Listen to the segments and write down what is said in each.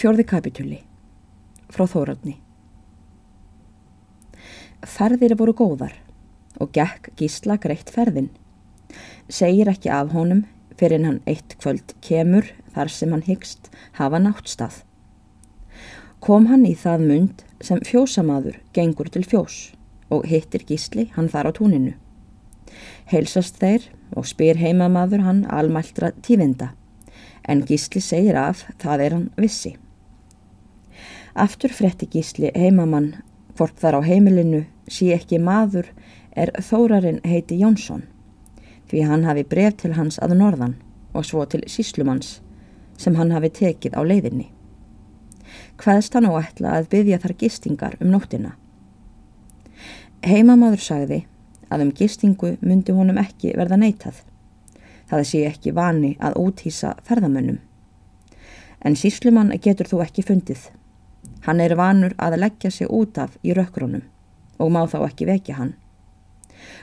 Fjörði kapitúli frá Þórarni Ferðir voru góðar og gekk gísla greitt ferðin. Segir ekki af honum fyrir hann eitt kvöld kemur þar sem hann hyggst hafa náttstað. Kom hann í það mund sem fjósamaður gengur til fjós og hittir gísli hann þar á túninu. Heilsast þeir og spyr heimamaður hann almæltra tífinda en gísli segir af það er hann vissi. Aftur fretti gísli heimamann hvort þar á heimilinu sé ekki maður er þórarinn heiti Jónsson því hann hafi bref til hans að norðan og svo til síslumanns sem hann hafi tekið á leiðinni. Hvaðst hann á ætla að byggja þar gistingar um nóttina? Heimamaður sagði að um gistingu myndi honum ekki verða neytað. Það sé ekki vani að úthýsa ferðamönnum. En síslumann getur þú ekki fundið Hann er vanur að leggja sig út af í rökkrunum og má þá ekki vekja hann.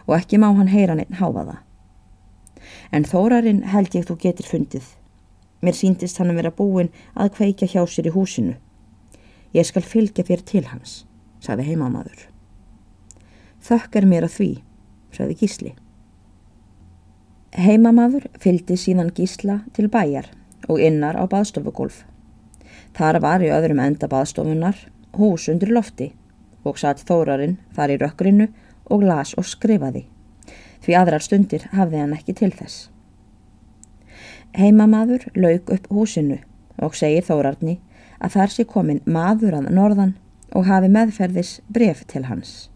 Og ekki má hann heyra neitt háfa það. En þórarinn held ég þú getur fundið. Mér síndist hann að vera búin að kveikja hjá sér í húsinu. Ég skal fylgja þér til hans, sagði heimamadur. Þökkar mér að því, sagði gísli. Heimamadur fylgdi síðan gísla til bæjar og innar á baðstofugolf. Þar var í öðrum enda baðstofunar hús undir lofti og satt þórarinn þar í rökkrinu og las og skrifaði. Því aðrar stundir hafði hann ekki til þess. Heimamaður lauk upp húsinu og segir þórarni að þar sé komin maður að norðan og hafi meðferðis bref til hans.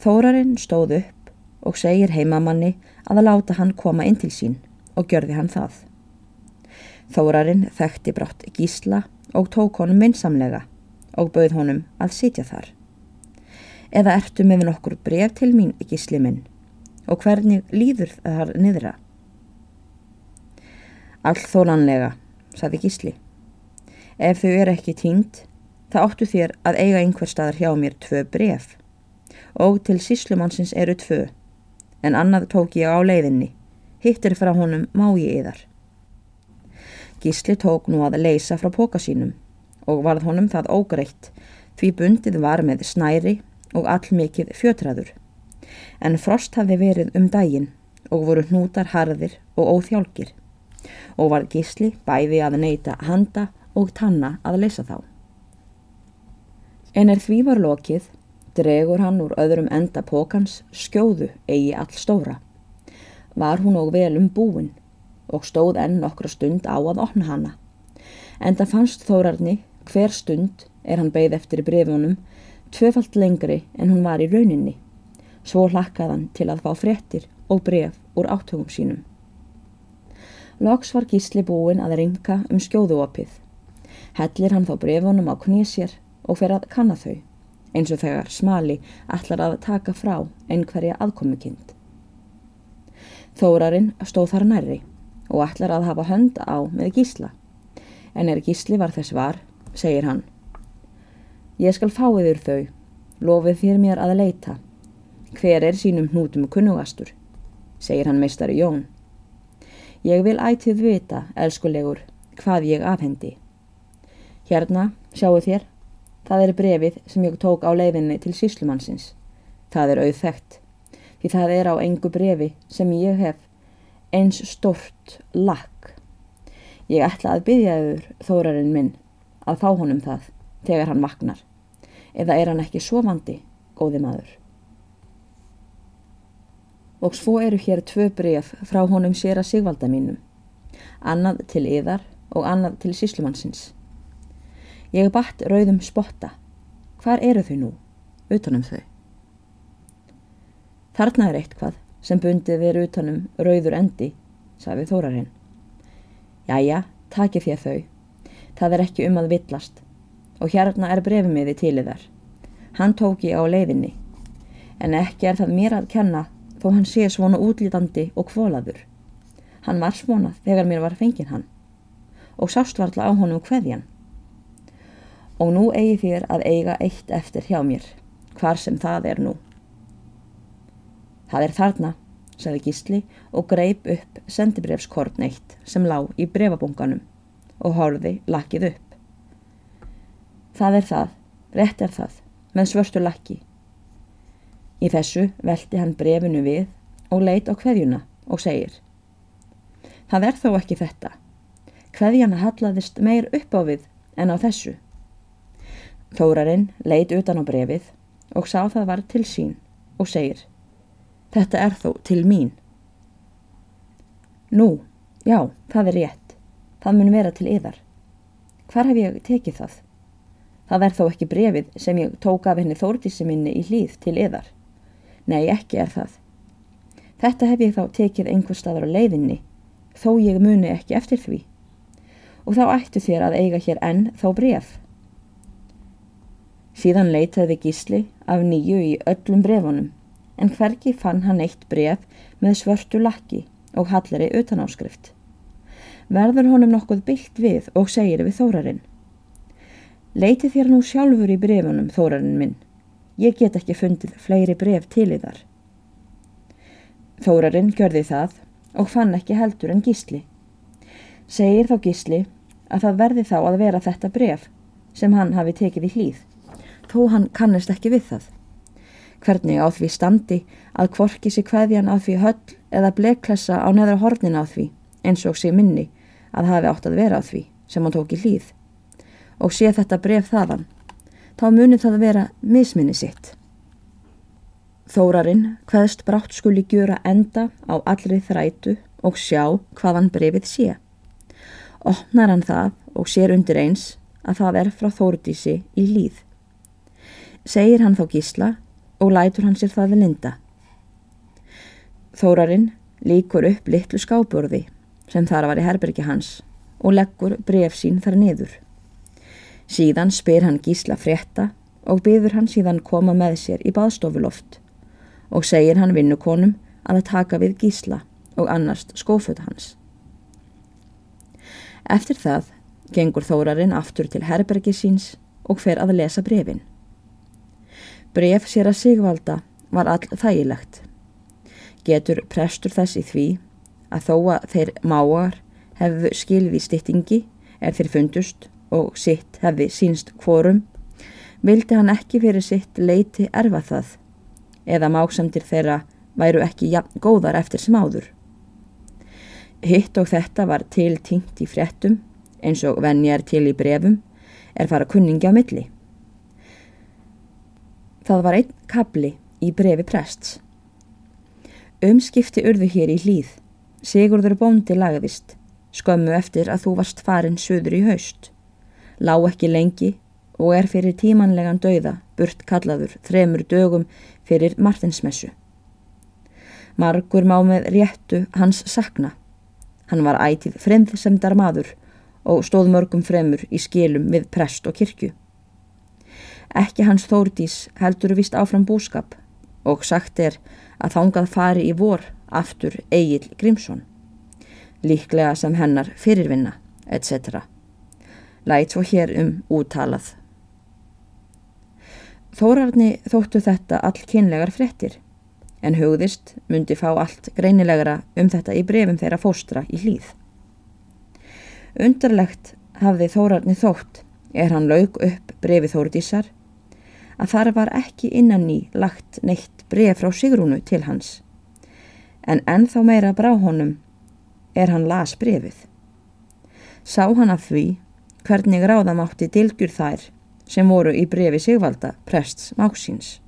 Þórarinn stóð upp og segir heimamanni að að láta hann koma inn til sín og gjörði hann það. Þórarinn þekkti brátt gísla og tók honum minsamlega og bauð honum að sitja þar. Eða ertu með nokkur bref til mín, gísli minn, og hvernig líður þar niðra? All þólanlega, saði gísli. Ef þau er ekki tínt, það áttu þér að eiga einhver staðar hjá mér tvö bref og til síslumannsins eru tvö, en annað tók ég á leiðinni, hittir frá honum má ég yðar. Gísli tók nú að leysa frá póka sínum og varð honum það ógreitt því bundið var með snæri og allmikið fjötraður. En frost hafði verið um daginn og voru hnútar harðir og óþjálkir og var gísli bæði að neyta handa og tanna að leysa þá. En er því var lokið, dregur hann úr öðrum enda pókans skjóðu eigi all stóra. Var hún og vel um búin og stóð enn nokkra stund á að opna hana. En það fannst þórarni hver stund er hann beigð eftir brefunum tvöfalt lengri en hún var í rauninni. Svo hlakkaðan til að fá fréttir og bref úr áttugum sínum. Loks var gísli búin að ringa um skjóðuopið. Hellir hann þá brefunum á knísjér og fer að kanna þau, eins og þegar smali ætlar að taka frá einhverja aðkomukind. Þórarinn stóð þar nærri og ætlar að hafa hönd á með gísla. En er gísli var þess var, segir hann. Ég skal fá yfir þau, lofið þér mér að leita. Hver er sínum hnútum kunnugastur, segir hann meistari Jón. Ég vil ætið vita, elskulegur, hvað ég afhendi. Hérna, sjáu þér, það er brefið sem ég tók á leiðinni til síslumannsins. Það er auðþægt, því það er á engu brefi sem ég hef eins stort lakk. Ég ætla að byggja yfir þórarinn minn að fá honum það þegar hann vaknar. Eða er hann ekki svo vandi, góði maður? Og svo eru hér tvö bref frá honum sér að sigvalda mínum. Annað til yðar og annað til síslumannsins. Ég batt rauðum spotta. Hvar eru þau nú? Utanum þau. Þarna er eitt hvað sem bundið við utanum rauður endi, sagði Þórarinn. Jæja, takið þér þau. Það er ekki um að villast og hérna er brefimiði til þar. Hann tók ég á leiðinni, en ekki er það mér að kenna þó hann sé svona útlítandi og kvólaður. Hann var svona þegar mér var fengið hann og sást varla á honum hverjan. Og nú eigi þér að eiga eitt eftir hjá mér, hvar sem það er nú. Það er þarna, sagði Gísli og greip upp sendibrefskorn eitt sem lá í brefabunganum og horfi lakið upp. Það er það, rétt er það, með svörstu lakki. Í þessu velti hann brefinu við og leit á hverjuna og segir Það er þó ekki þetta. Hverjana hallaðist meir upp á við en á þessu. Þórarinn leit utan á brefið og sá það var til sín og segir Þetta er þó til mín. Nú, já, það er rétt. Það mun vera til yðar. Hvar hef ég tekið það? Það er þó ekki brefið sem ég tók af henni þórtísi minni í hlýð til yðar. Nei, ekki er það. Þetta hef ég þá tekið einhver staðar á leiðinni, þó ég muni ekki eftir því. Og þá ættu þér að eiga hér enn þá bref. Síðan leitaði gísli af nýju í öllum brefunum, en hverki fann hann eitt bref með svörtu lakki og hallari utanáskrift. Verður honum nokkuð byllt við og segir við þórarinn. Leiti þér nú sjálfur í brefunum, þórarinn minn. Ég get ekki fundið fleiri bref til í þar. Þórarinn gjörði það og fann ekki heldur en gísli. Segir þá gísli að það verði þá að vera þetta bref sem hann hafi tekið í hlýð, þó hann kannist ekki við það. Hvernig á því standi að kvorki sér hveðjan að því höll eða bleklessa á neðra hornin á því eins og sé minni að hafi átt að vera á því sem hann tók í hlýð og sé þetta bref þaðan, þá munir það vera misminni sitt. Þórarinn hvaðst brátt skuli gjöra enda á allri þrætu og sjá hvaðan brefið sé. Opnar hann það og sér undir eins að það er frá Þórdísi í líð. Segir hann þá gísla og lætur hann sér það við linda. Þórarinn líkur upp litlu skáburði sem þar var í herbergi hans og leggur bref sín þar niður. Síðan spyr hann gísla frétta og byður hann síðan koma með sér í baðstofuloft og segir hann vinnukonum að það taka við gísla og annarst skófut hans. Eftir það gengur þórarinn aftur til herbergi síns og fer að lesa brefin. Bref sér að Sigvalda var all þægilegt. Getur prestur þess í því að þó að þeir máar hefðu skilði stýttingi er þeir fundust og sitt hefði sínst kvorum, vildi hann ekki fyrir sitt leiti erfa það, eða máksamtir þeirra væru ekki góðar eftir sem áður. Hitt og þetta var til tingt í fréttum, eins og venjar til í brefum, er fara kunningi á milli. Það var einn kabli í brefi prests. Umskipti urðu hér í hlýð, Sigurður bóndi lagðist, skömmu eftir að þú varst farin söður í haust lá ekki lengi og er fyrir tímanlegan dauða burt kallaður þremur dögum fyrir Martinsmessu. Margur má með réttu hans sakna. Hann var ætið fremðsemdar maður og stóð mörgum fremur í skilum við prest og kirkju. Ekki hans þórdís heldur vist áfram búskap og sagt er að þángað fari í vor aftur Egil Grímsson, líklega sem hennar fyrirvinna, etc læt svo hér um úttalað. Þórarni þóttu þetta all kynlegar frettir, en hugðist myndi fá allt greinilegra um þetta í brefum þeirra fóstra í hlýð. Undarlegt hafði Þórarni þótt, er hann laug upp brefi Þórdísar, að þar var ekki innan í lagt neitt bref frá Sigrúnu til hans, en ennþá meira brá honum er hann las brefið. Sá hann af því hvernig ráðamátti dilgjur þær sem voru í brefi Sigvalda, prests Máksins.